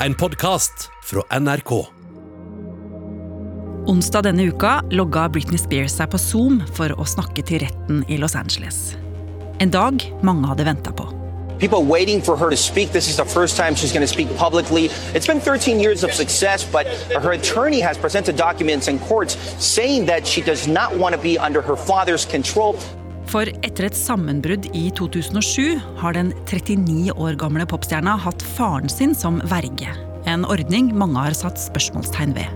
en podkast fra NRK. Onsdag denne uka logga Britney Spears seg på Zoom for å snakke til retten i Los Angeles. En dag mange hadde venta på. People waiting for her to speak. This is the first time she's going to speak publicly. It's been 13 years of success, but her attorney has presented documents in courts saying that she does not want to be under her father's control. For etter et sammenbrudd i 2007 har den 39 år gamle popstjerna hatt faren sin som verge. En ordning mange har satt spørsmålstegn ved.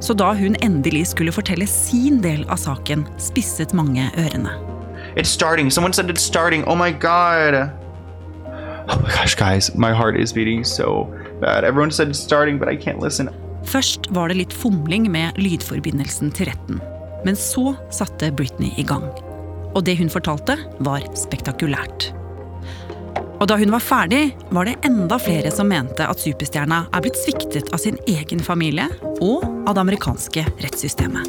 Så da hun endelig skulle fortelle sin del av saken, spisset mange ørene. It's starting. Someone said it's starting. Oh my god. Oh my gosh, guys, my heart is beating so bad. Everyone said it's starting, but I can't listen. Først var det litt fomling med lydforbindelsen til retten. Men så satte Britney i gang. Og det hun fortalte, var spektakulært. Og da hun var ferdig, var det enda flere som mente at superstjerna er blitt sviktet av sin egen familie og av det amerikanske rettssystemet.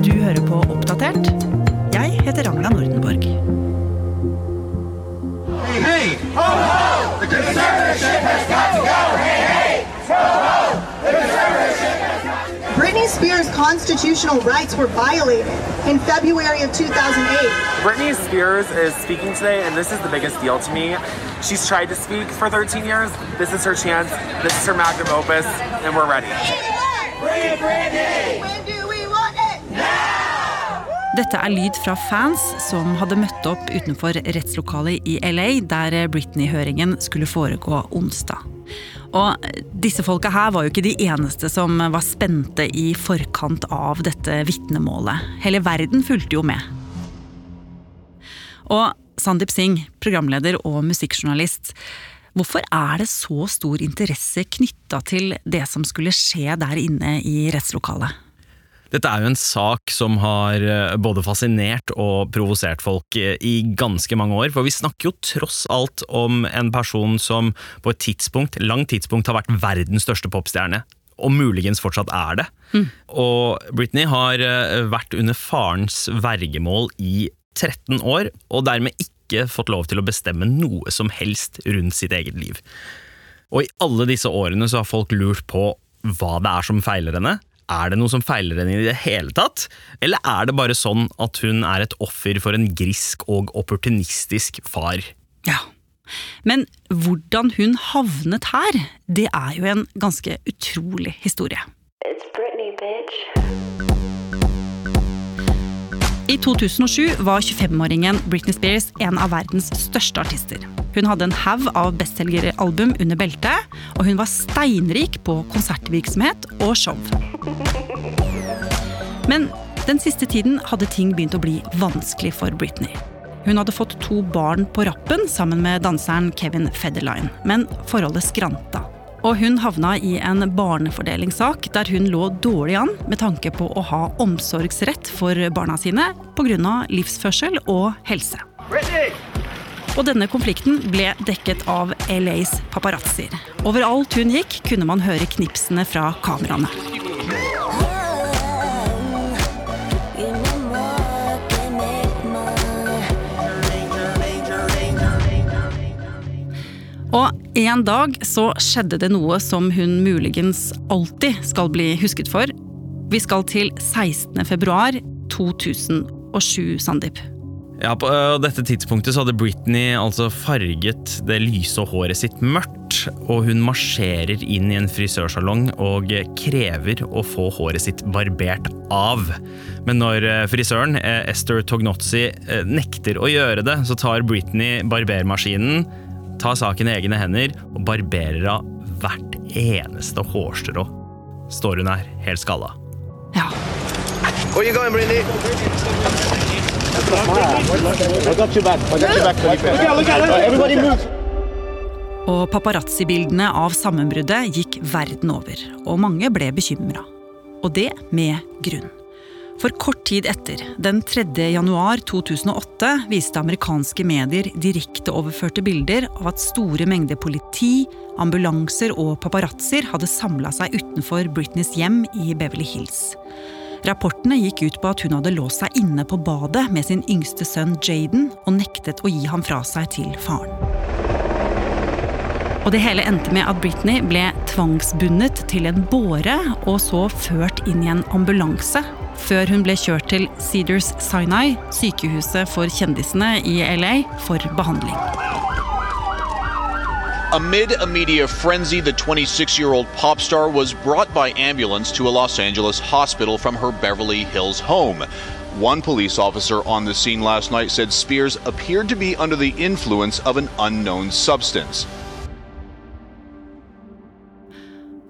Du hører på Oppdatert. Jeg heter Ragna Nordenborg. Britney constitutional rights were violated in February of 2008. Britney Spears is speaking today, and this is the biggest deal to me. She's tried to speak for 13 years. This is her chance. This is her magnum opus, and we're ready. When do we want it? Dette er lyd fra fans som hadde møtt opp utenfor rettslokalet i LA, der Britney-høringen skulle foregå onsdag. Og disse folka her var jo ikke de eneste som var spente i forkant av dette vitnemålet. Hele verden fulgte jo med. Og Sandeep Singh, programleder og musikkjournalist. Hvorfor er det så stor interesse knytta til det som skulle skje der inne i rettslokalet? Dette er jo en sak som har eh, både fascinert og provosert folk eh, i ganske mange år, for vi snakker jo tross alt om en person som på et tidspunkt, langt tidspunkt har vært verdens største popstjerne. Og muligens fortsatt er det. Og Britney har eh, vært under farens vergemål i 13 år, og dermed ikke fått lov til å bestemme noe som helst rundt sitt eget liv. Og i alle disse årene så har folk lurt på hva det er som feiler henne. Er det noe som feiler henne i det hele tatt? Eller er det bare sånn at hun er et offer for en grisk og opportunistisk far? Ja. Men hvordan hun havnet her, det er jo en ganske utrolig historie. It's Britney, bitch. I 2007 var 25-åringen Britney Spears en av verdens største artister. Hun hadde en haug av bestselgeralbum under beltet, og hun var steinrik på konsertvirksomhet og show. Men den siste tiden hadde ting begynt å bli vanskelig for Britney. Hun hadde fått to barn på rappen sammen med danseren Kevin Federline, men forholdet skranta. Og hun havna i en barnefordelingssak der hun lå dårlig an med tanke på å ha omsorgsrett for barna sine pga. livsførsel og helse. Og denne konflikten ble dekket av LAs paparazzier. Overalt hun gikk, kunne man høre knipsene fra kameraene. Og en dag så skjedde det noe som hun muligens alltid skal bli husket for. Vi skal til 16. februar 2007, Sandeep. Ja, På øh, dette tidspunktet så hadde Britney altså farget det lyse håret sitt mørkt, og hun marsjerer inn i en frisørsalong og krever å få håret sitt barbert av. Men når øh, frisøren, eh, Esther Tognozzi, eh, nekter å gjøre det, så tar Britney barbermaskinen, tar saken i egne hender og barberer av hvert eneste hårstrå. Står hun her, helt skalla. Ja, Where you going, Brittany? Og paparazzi-bildene av sammenbruddet gikk verden over, og mange ble bekymra. Og det med grunn. For kort tid etter, den 3. januar 2008, viste amerikanske medier direkteoverførte bilder av at store mengder politi, ambulanser og paparazzoer hadde samla seg utenfor Britneys hjem i Beverly Hills. Rapportene gikk ut på at hun hadde låst seg inne på badet med sin yngste sønn Jaden og nektet å gi ham fra seg til faren. Og det hele endte med at Britney ble tvangsbundet til en båre og så ført inn i en ambulanse, før hun ble kjørt til Cedars Sinai, sykehuset for kjendisene i LA, for behandling. Amid a media frenzy, the 26 year old pop star was brought by ambulance to a Los Angeles hospital from her Beverly Hills home. One police officer on the scene last night said Spears appeared to be under the influence of an unknown substance.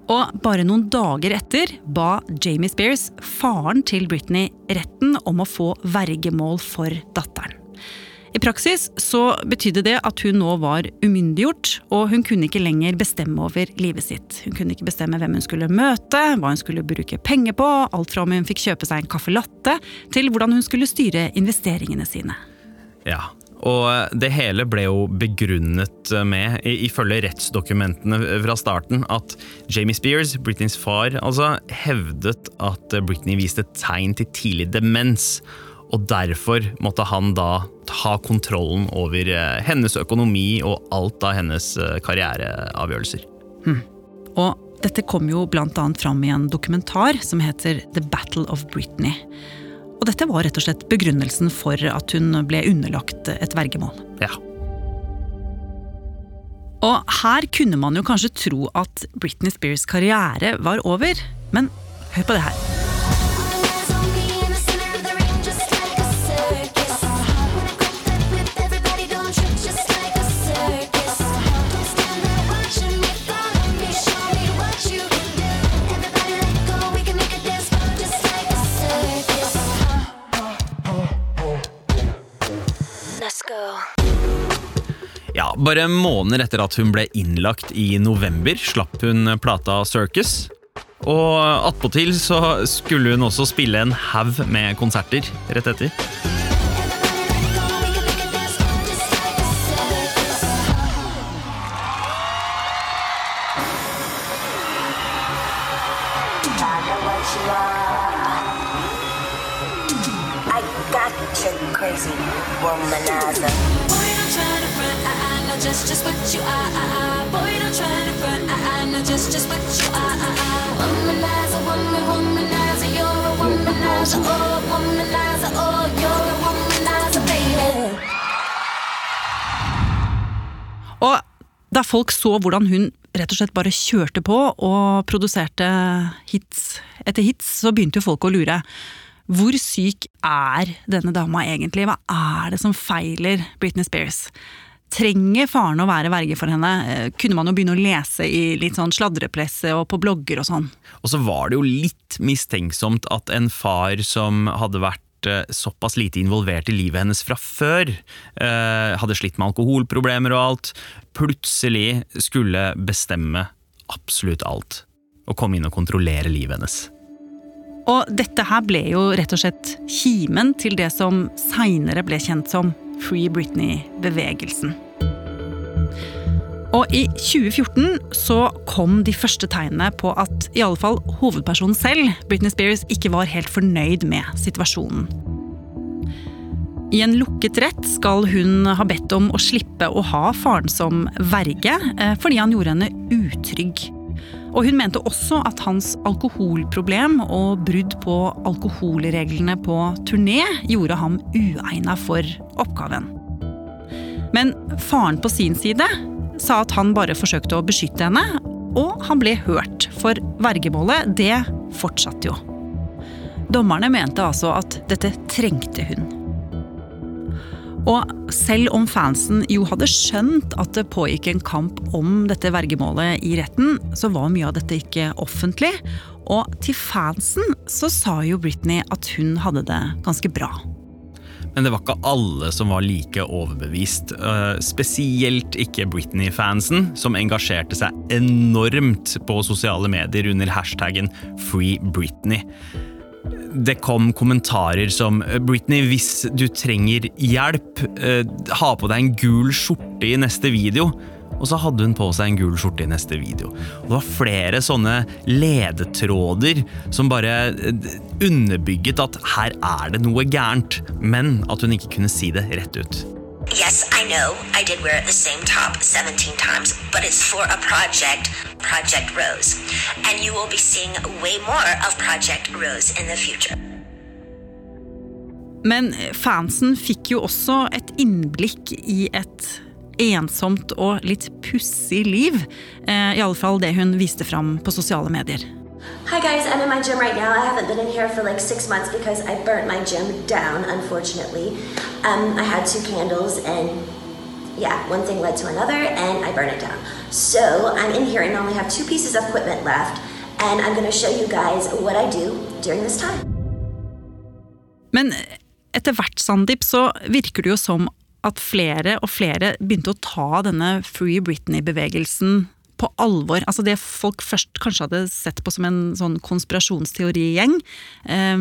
Og bare noen dager etter ba Jamie Spears, faren til Britney, retten om å få vergemål for datteren. I praksis så betydde det at hun nå var umyndiggjort, og hun kunne ikke lenger bestemme over livet sitt. Hun kunne ikke bestemme hvem hun skulle møte, hva hun skulle bruke penger på, alt fra om hun fikk kjøpe seg en caffè latte, til hvordan hun skulle styre investeringene sine. Ja, og det hele ble jo begrunnet med, ifølge rettsdokumentene fra starten, at Jamie Spears, Britneys far, altså hevdet at Britney viste tegn til tidlig demens. Og derfor måtte han da ta kontrollen over eh, hennes økonomi og alt av hennes karriereavgjørelser. karriereavgjørelser. Og dette kom jo annet fram i en dokumentar som heter The Battle of Britney. Og dette var rett og slett begrunnelsen for at hun ble underlagt et vergemål. Ja. Og her kunne man jo kanskje tro at Britney Spears' karriere var over, men hør på det her. Bare måneder etter at hun ble innlagt i november, slapp hun plata Circus. Og attpåtil så skulle hun også spille en haug med konserter rett etter. I got you crazy womanizer. I, I just, just what you are. I, I. Boy, don't try to front, I, I just, just what you are. I, I. Womanizer, woman, womanizer, you're a womanizer, oh, womanizer, oh, you're a womanizer, baby. Og da folk så hvordan hun rett og slett bare kjørte på og produserte hits etter hits, så begynte jo folk å lure. Hvor syk er denne dama egentlig? Hva er det som feiler Britney Spears? Trenger faren å være verge for henne? Eh, Kunne man jo begynne å lese i litt sånn sladrepresse og på blogger og sånn. Og så var det jo litt mistenksomt at en far som hadde vært eh, såpass lite involvert i livet hennes fra før, eh, hadde slitt med alkoholproblemer og alt, plutselig skulle bestemme absolutt alt. Og komme inn og kontrollere livet hennes. Og dette her ble jo rett og slett kimen til det som seinere ble kjent som Free Britney-bevegelsen. Og i 2014 så kom de første tegnene på at i alle fall hovedpersonen selv, Britney Spears, ikke var helt fornøyd med situasjonen. I en lukket rett skal hun ha bedt om å slippe å ha faren som verge, eh, fordi han gjorde henne utrygg. Og hun mente også at hans alkoholproblem og brudd på alkoholreglene på turné gjorde ham uegna for oppgaven. Men faren på sin side sa at han bare forsøkte å beskytte henne, og han ble hørt, for vergemålet, det fortsatte jo. Dommerne mente altså at dette trengte hun. Og selv om fansen jo hadde skjønt at det pågikk en kamp om dette vergemålet i retten, så var mye av dette ikke offentlig. Og til fansen så sa jo Britney at hun hadde det ganske bra. Men det var ikke alle som var like overbevist. eh, Spesielt ikke Britney-fansen, som engasjerte seg enormt på sosiale medier under hashtaggen Free Britney. Det kom kommentarer som Britney, hvis du trenger hjelp, eh, ha på deg en gul skjorte i neste video. og så hadde hun på seg en gul skjorte i neste video. Og det var flere sånne ledetråder som bare eh, underbygget at her er det noe gærent, men at hun ikke kunne si det rett ut. Yes, I know I did wear the same top 17 times, but it's for a project, Project Rose. And you will be seeing way more of Project Rose in the future. Men fansen fikk jo også et innblikk i et ensomt og litt pussig liv. Eh, I alle fall det hun viste fram på sosiale medier. Hi guys, I'm in my gym right now. I haven't been in here for like six months because I burnt my gym down, unfortunately. Um, I had two candles and yeah, one thing led to another and I burned it down. So I'm in here and only have two pieces of equipment left and I'm gonna show you guys what I do during this time. Men etter hvert, Sandeep, så virker det jo som at flere og flere begynte å ta denne Free Britney-bevegelsen på alvor. Altså Det folk først kanskje hadde sett på som en sånn konspirasjonsteorigjeng, eh,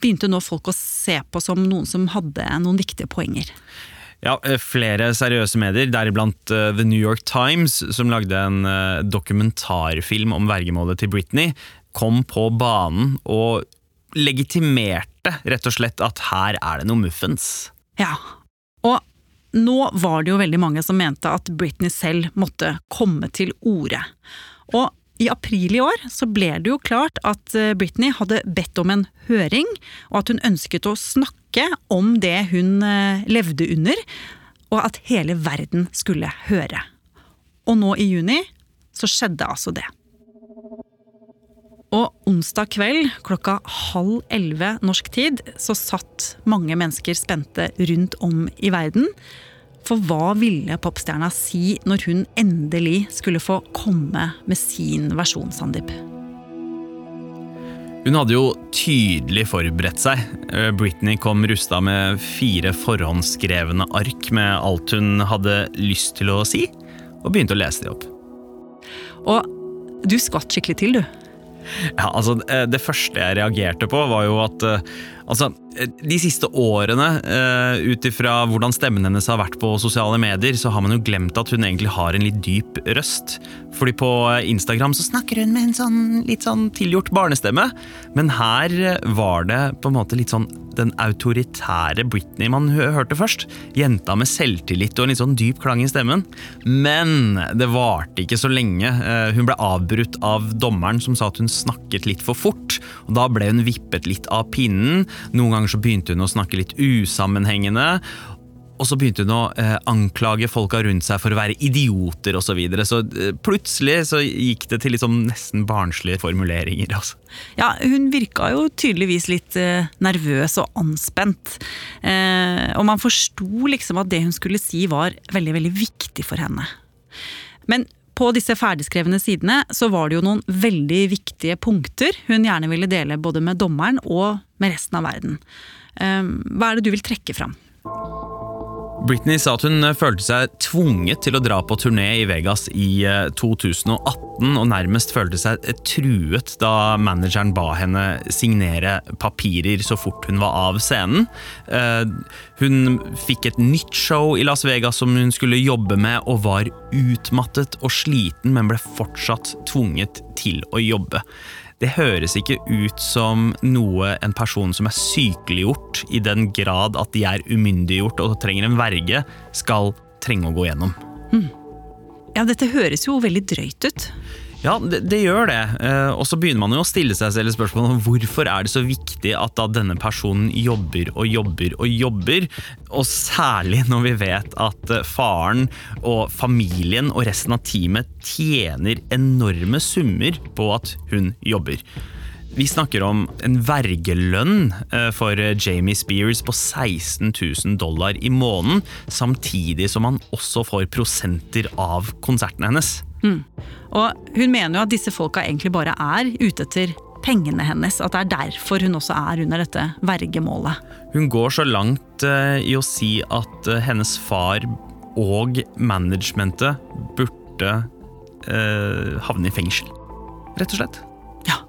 begynte nå folk å se på som noen som hadde noen viktige poenger. Ja, eh, Flere seriøse medier, deriblant eh, The New York Times, som lagde en eh, dokumentarfilm om vergemålet til Britney, kom på banen og legitimerte rett og slett at her er det noe muffens. Ja, og nå var det jo veldig mange som mente at Britney selv måtte komme til orde. Og i april i år så ble det jo klart at eh, Britney hadde bedt om en høring, og at hun ønsket å snakke om det hun eh, levde under, og at hele verden skulle høre. Og nå i juni så skjedde altså det. Og onsdag kveld klokka halv elleve norsk tid så satt mange mennesker spente rundt om i verden. For hva ville popstjerna si når hun endelig skulle få komme med sin versjon, Sandeep? Hun hadde jo tydelig forberedt seg. Eh, Britney kom rusta med fire forhåndsskrevne ark med alt hun hadde lyst til å si, og begynte å lese de opp. Og du skvatt skikkelig til, du. Ja, altså eh, Det første jeg reagerte på, var jo at eh, altså, eh, de siste årene, uh, ut ifra hvordan stemmen hennes har vært på sosiale medier, så har man jo glemt at hun egentlig har en litt dyp røst. Fordi på Instagram så snakker hun med en sånn litt sånn tilgjort barnestemme, men her var det på en måte litt sånn den autoritære Britney man hørte først. Jenta med selvtillit og en litt sånn dyp klang i stemmen. Men det varte ikke så lenge. Hun ble avbrutt av dommeren som sa at hun snakket litt for fort. og Da ble hun vippet litt av pinnen. Noen ganger så begynte hun å snakke litt usammenhengende. Og så begynte hun å eh, anklage folka rundt seg for å være idioter osv. Så, videre. så eh, plutselig så gikk det til liksom nesten barnslige formuleringer. Altså. Ja, hun virka jo tydeligvis litt eh, nervøs og anspent. Eh, og man forsto liksom at det hun skulle si var veldig, veldig viktig for henne. Men på disse ferdigskrevne sidene så var det jo noen veldig viktige punkter hun gjerne ville dele både med dommeren og med resten av verden. Eh, hva er det du vil trekke fram? Britney sa at hun følte seg tvunget til å dra på turné i Vegas i 2018, og nærmest følte seg truet da manageren ba henne signere papirer så fort hun var av scenen. Hun fikk et nytt show i Las Vegas som hun skulle jobbe med, og var utmattet og sliten, men ble fortsatt tvunget til å jobbe det høres ikke ut som noe en person som er sykeliggjort i den grad at de er umyndiggjort og trenger en verge, skal trenge å gå gjennom. Hmm. Ja, dette høres jo veldig drøyt ut. Ja, det, det gjør det. Eh, og så begynner man jo å stille seg selv spørsmålet om hvorfor er det så viktig at da denne personen jobber og jobber og jobber. Og særlig når vi vet at eh, faren og familien og resten av teamet tjener enorme summer på at hun jobber. Vi snakker om en vergelønn eh, for Jamie Spears på 16 000 dollar i måneden, samtidig som han også får prosenter av konsertene hennes. Mm. Og hun mener jo at disse folka egentlig bare er ute etter pengene hennes. At det er derfor hun også er under dette vergemålet. Hun går så langt uh, i å si at uh, hennes far og managementet burde eh, havne i fengsel. Rett og slett. Ja.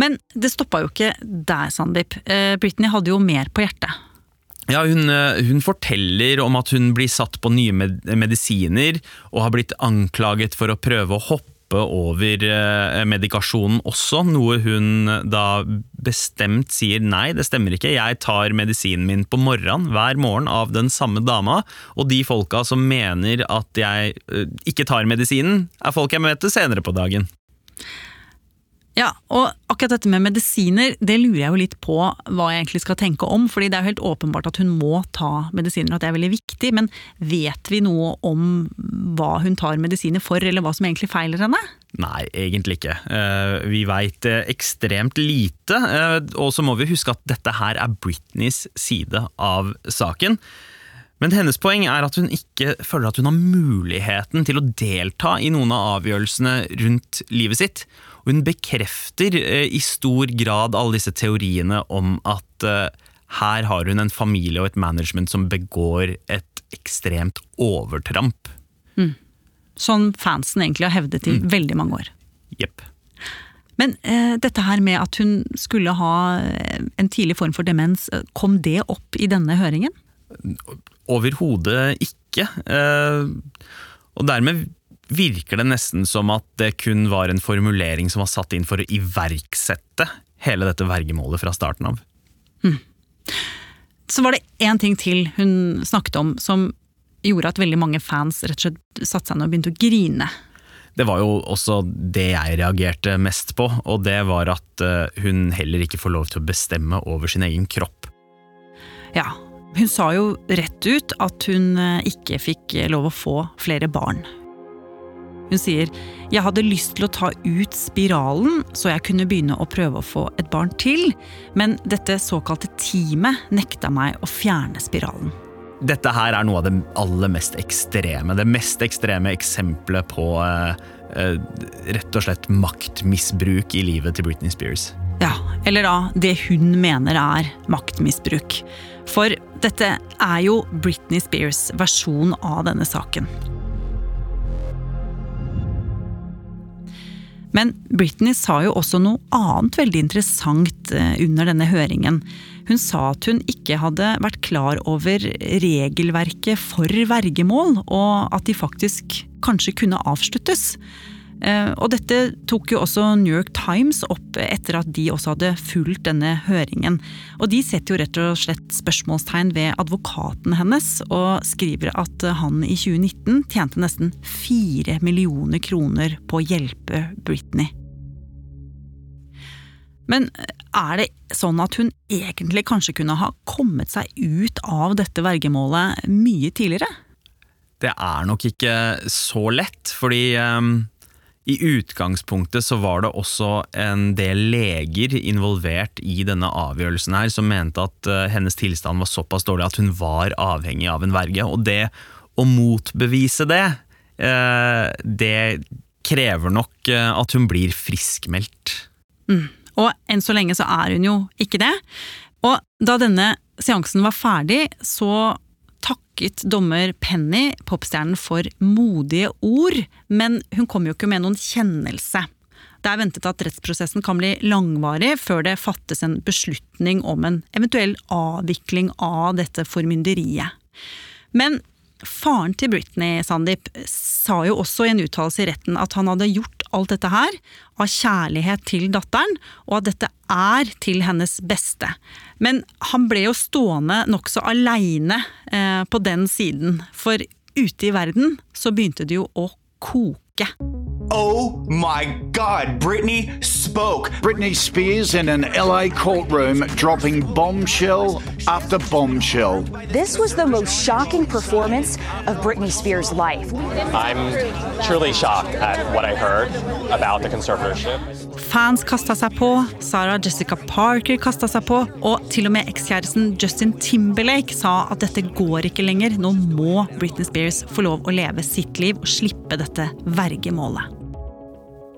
Men det stoppa jo ikke der, Sandeep. Britney hadde jo mer på hjertet. Ja, hun, eh, hun forteller om at hun blir satt på nye med medisiner og har blitt anklaget for å prøve å hoppe over eh, medikasjonen også, noe hun da bestemt sier nei, det stemmer ikke, jeg tar medisinen min på morgenen hver morgen av den samme dama, og de folka som mener at jeg eh, ikke tar medisinen, er folk jeg møter senere på dagen. Ja, og akkurat dette med medisiner, det lurer jeg jo litt på hva jeg egentlig skal tenke om. fordi det er jo helt åpenbart at hun må ta medisiner, og at det er veldig viktig. Men vet vi noe om hva hun tar medisiner for, eller hva som egentlig feiler henne? Nei, egentlig ikke. Eh, Vi veit ekstremt lite, eh, og så må vi huske at dette her er Britneys side av saken. Men hennes poeng er at hun ikke føler at hun har muligheten til å delta i noen av avgjørelsene rundt livet sitt. Og hun bekrefter eh, i stor grad alle disse teoriene om at eh, her har hun en familie og et management som begår et ekstremt overtramp. Sånn fansen egentlig har hevdet i veldig mange år. Jepp. Men eh, dette her med at hun skulle ha eh, en tidlig form for demens, kom det opp i denne høringen? Overhodet ikke. Eh, og dermed virker det nesten som at det kun var en formulering som var satt inn for å iverksette hele dette vergemålet fra starten av. Så var det én ting til hun snakket om som gjorde at veldig mange fans rett og slett satte seg ned og begynte å grine. Det var jo også det jeg reagerte mest på, og det var at eh, hun heller ikke får lov til å bestemme over sin egen kropp. Ja, hun sa jo rett ut at hun eh, ikke fikk lov å få flere barn. Hun sier jeg hadde lyst til å ta ut spiralen så jeg kunne begynne å prøve å få et barn til, men dette såkalte teamet nekta meg å fjerne spiralen. Dette her er noe av det aller mest ekstreme. Det mest ekstreme eksempelet på eh, eh, rett og slett maktmisbruk i livet til Britney Spears. Ja, eller da det hun mener er maktmisbruk. For dette er jo Britney Spears versjon av denne saken. Men Britney sa jo også noe annet veldig interessant eh, under denne høringen. Hun sa at hun ikke hadde vært klar over regelverket for vergemål, og at de faktisk kanskje kunne avsluttes. Eh, Og dette tok jo også New York Times opp etter at de også hadde fulgt denne høringen. Og de setter jo rett og slett spørsmålstegn ved advokaten hennes, og skriver at han i 2019 tjente nesten fire millioner kroner på å hjelpe Britney. Men er det sånn at hun egentlig kanskje kunne ha kommet seg ut av dette vergemålet mye tidligere? Det er nok ikke så lett, fordi ehm, i utgangspunktet så var det også en del leger involvert i denne avgjørelsen her, som mente at eh, hennes tilstand var såpass dårlig at hun var avhengig av en verge. Og det å motbevise det, eh, det krever nok eh, at hun blir friskmeldt. Og enn så lenge så er hun jo ikke det. Og da denne seansen var ferdig, så takket dommer Penny popstjernen for modige ord, men hun kom jo ikke med noen kjennelse. Det er ventet at rettsprosessen kan bli langvarig før det fattes en beslutning om en eventuell avvikling av dette formynderiet. Men faren til Britney Sandeep sa jo også i en uttalelse i retten at han hadde gjort alt dette her av kjærlighet til datteren, og at dette er til hennes beste. Men han ble jo stående nokså aleine eh, på den siden, for ute i verden så begynte det jo å koke. Oh my God, Britney spoke. Britney Spears in an LA courtroom dropping bombshell after bombshell. This was the most shocking performance of Britney Spears' life. I'm truly shocked at what I heard about the conservatorship. Fans kasta seg på, Sarah Jessica Parker kasta seg på, og til og med ekskjæresten Justin Timberlake sa at dette går ikke lenger, nå må Britney Spears få lov å leve sitt liv og slippe dette vergemålet.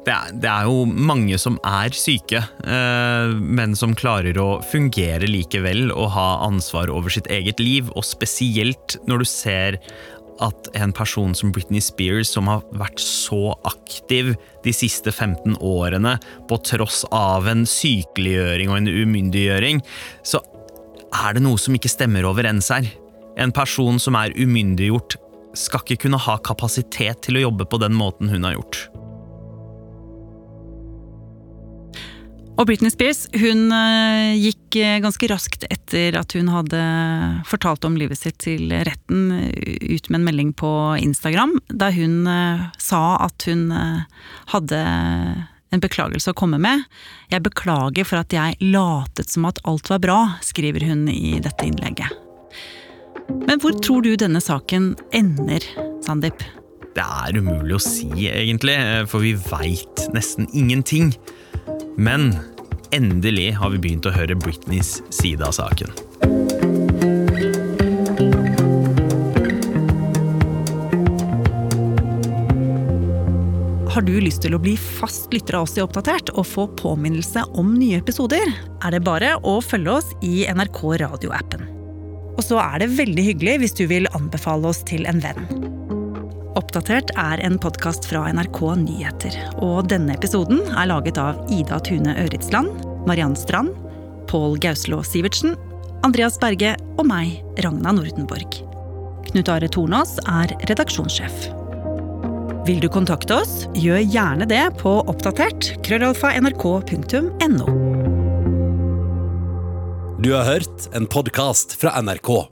Det er, det er jo mange som er syke, eh, men som klarer å fungere likevel og ha ansvar over sitt eget liv, og spesielt når du ser at en person som Britney Spears, som har vært så aktiv de siste 15 årene, på tross av en sykeliggjøring og en umyndiggjøring, så er det noe som ikke stemmer overens her. En person som er umyndiggjort, skal ikke kunne ha kapasitet til å jobbe på den måten hun har gjort. Og Britney Spears hun eh, gikk eh, ganske raskt etter at hun hadde fortalt om livet sitt til retten, eh, ut med en melding på Instagram, der hun sa at hun hadde en beklagelse å komme med. Jeg beklager for at jeg latet som at alt var bra, skriver hun i dette innlegget. Men hvor tror du denne saken ender, Sandeep? Det er umulig å si, egentlig, for vi veit nesten ingenting. Men endelig har vi begynt å høre Britneys side av saken. Har du lyst til å bli fast lytter av oss i Oppdatert og få påminnelse om nye episoder, er det bare å følge oss i NRK radioappen. Og så er det veldig hyggelig hvis du vil anbefale oss til en venn. Oppdatert er en podkast fra NRK Nyheter, og denne episoden er laget av Ida Tune Øritsland, Mariann Strand, Pål Gauslå Sivertsen, Andreas Berge og meg, Ragna Nordenborg. Knut Are Tornås er redaksjonssjef. Vil du kontakte oss, gjør gjerne det på oppdatert krøllalfa nrk.no. Du har hørt en podkast fra NRK.